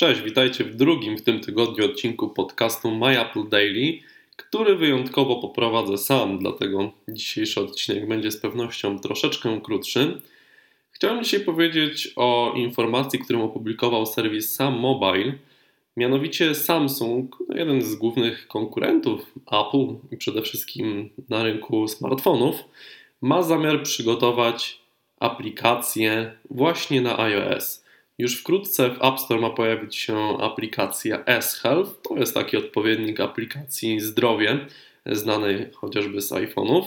Cześć, witajcie w drugim w tym tygodniu odcinku podcastu My Apple Daily, który wyjątkowo poprowadzę sam, dlatego dzisiejszy odcinek będzie z pewnością troszeczkę krótszy. Chciałem dzisiaj powiedzieć o informacji, którą opublikował serwis Sam Mobile. Mianowicie Samsung, no jeden z głównych konkurentów Apple i przede wszystkim na rynku smartfonów, ma zamiar przygotować aplikację właśnie na iOS. Już wkrótce w App Store ma pojawić się aplikacja S-Health. To jest taki odpowiednik aplikacji zdrowie, znanej chociażby z iPhone'ów.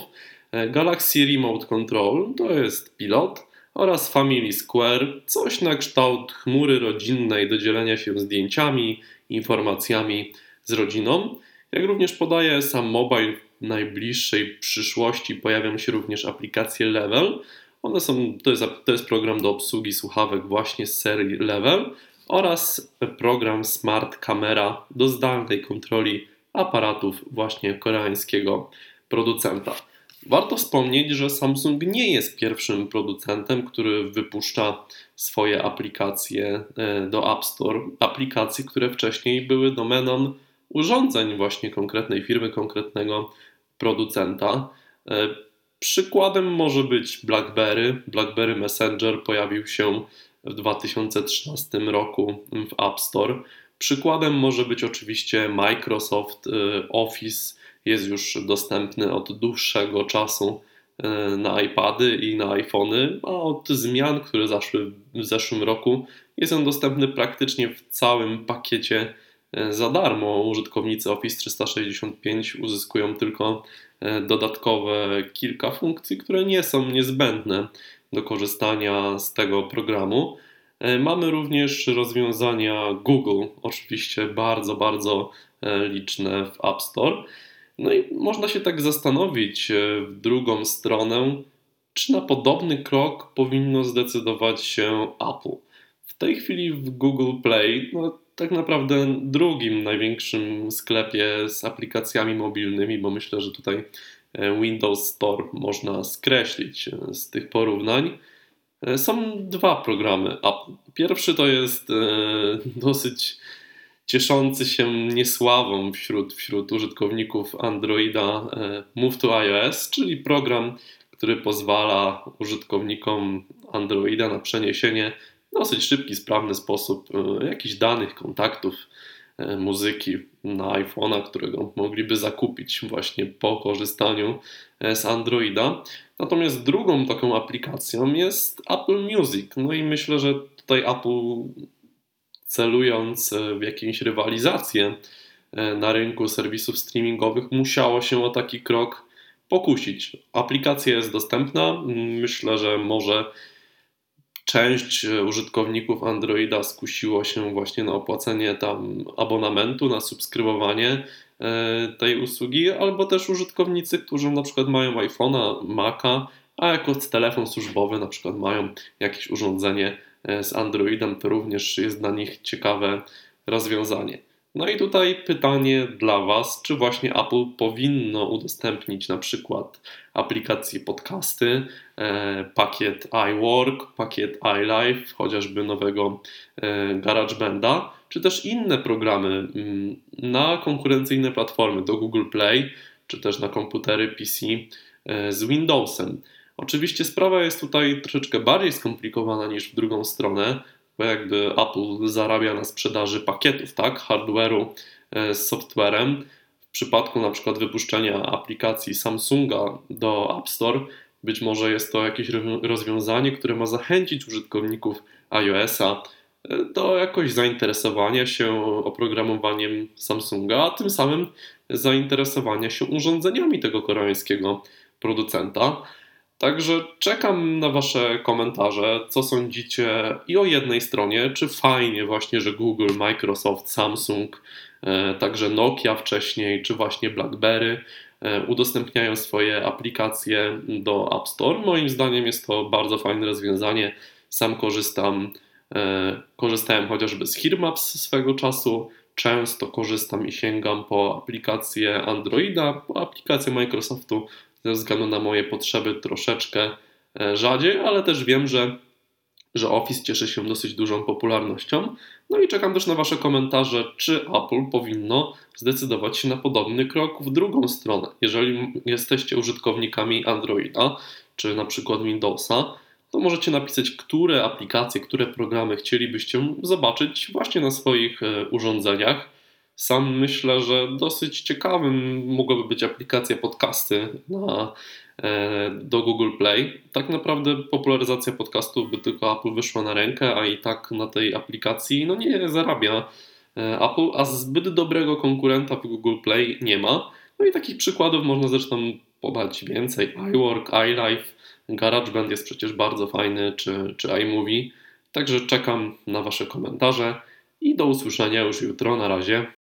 Galaxy Remote Control to jest pilot oraz Family Square, coś na kształt chmury rodzinnej do dzielenia się zdjęciami, informacjami z rodziną. Jak również podaje sam mobile, w najbliższej przyszłości pojawią się również aplikacje Level, one są, to jest, to jest program do obsługi słuchawek właśnie z serii Level oraz program Smart Camera do zdalnej kontroli aparatów właśnie koreańskiego producenta. Warto wspomnieć, że Samsung nie jest pierwszym producentem, który wypuszcza swoje aplikacje e, do App Store. Aplikacje, które wcześniej były domeną urządzeń właśnie konkretnej firmy, konkretnego producenta. Przykładem może być BlackBerry. BlackBerry Messenger pojawił się w 2013 roku w App Store. Przykładem może być oczywiście Microsoft y, Office. Jest już dostępny od dłuższego czasu y, na iPady i na iPhony, a od zmian, które zaszły w zeszłym roku, jest on dostępny praktycznie w całym pakiecie za darmo. Użytkownicy Office 365 uzyskują tylko E, dodatkowe kilka funkcji, które nie są niezbędne do korzystania z tego programu. E, mamy również rozwiązania Google, oczywiście bardzo, bardzo e, liczne w App Store. No i można się tak zastanowić w drugą stronę, czy na podobny krok powinno zdecydować się Apple. W tej chwili w Google Play no, tak naprawdę drugim największym sklepie z aplikacjami mobilnymi, bo myślę, że tutaj e, Windows Store można skreślić e, z tych porównań. E, są dwa programy Pierwszy to jest dosyć cieszący się niesławą wśród, wśród użytkowników Androida Move to iOS, czyli program, który pozwala użytkownikom Androida na przeniesienie dosyć szybki, sprawny sposób e, jakichś danych, kontaktów, e, muzyki na iPhone'a, którego mogliby zakupić właśnie po korzystaniu e, z Androida. Natomiast drugą taką aplikacją jest Apple Music. No i myślę, że tutaj Apple celując w jakąś rywalizację na rynku serwisów streamingowych musiało się o taki krok pokusić. Aplikacja jest dostępna. Myślę, że może część e, użytkowników Androida skusiło się właśnie na opłacenie tam abonamentu, na subskrybowanie e, tej usługi, albo też użytkownicy, którzy na przykład mają iPhone'a, Maca, a jako telefon służbowy na przykład mają jakieś urządzenie e, z Androidem, to również jest dla nich ciekawe rozwiązanie. No i tutaj pytanie dla Was, czy właśnie Apple powinno udostępnić na przykład aplikację podcasty, e, pakiet iWork, pakiet iLife, chociażby nowego e, GarageBanda, czy też inne programy mm, na konkurencyjne platformy do Google Play, czy też na komputery PC e, z Windowsem. Oczywiście sprawa jest tutaj troszeczkę bardziej skomplikowana niż w drugą stronę, bo jakby Apple zarabia na sprzedaży pakietów, tak, hardware'u e, z softwarem. W przypadku na przykład wypuszczenia aplikacji Samsunga do App Store, być może jest to jakieś rozwiązanie, które ma zachęcić użytkowników iOS-a e, do jakoś zainteresowania się oprogramowaniem Samsunga, a tym samym zainteresowania się urządzeniami tego koreańskiego producenta. Także czekam na Wasze komentarze, co sądzicie i o jednej stronie, czy fajnie właśnie, że Google, Microsoft, Samsung, e, także Nokia wcześniej, czy właśnie BlackBerry e, udostępniają swoje aplikacje do App Store. Moim zdaniem jest to bardzo fajne rozwiązanie. Sam korzystam, e, korzystałem chociażby z Hearmaps swego czasu. Często korzystam i sięgam po aplikację Androida, po aplikację Microsoftu ze względu na moje potrzeby troszeczkę e, rzadziej, ale też wiem, że że Office cieszy się dosyć dużą popularnością. No i czekam też na Wasze komentarze, czy Apple powinno zdecydować się na podobny krok w drugą stronę. Jeżeli jesteście użytkownikami Androida, czy na przykład Windowsa, to możecie napisać, które aplikacje, które programy chcielibyście zobaczyć właśnie na swoich e, urządzeniach. Sam myślę, że dosyć ciekawym mogłaby być aplikacja podcasty na, e, do Google Play. Tak naprawdę popularyzacja podcastów by tylko Apple wyszła na rękę, a i tak na tej aplikacji no nie zarabia e, Apple, a zbyt dobrego konkurenta w Google Play nie ma. No i takich przykładów można zresztą podać więcej. iWork, iLife, GarageBand jest przecież bardzo fajny, czy, czy iMovie. Także czekam na Wasze komentarze i do usłyszenia już jutro. Na razie.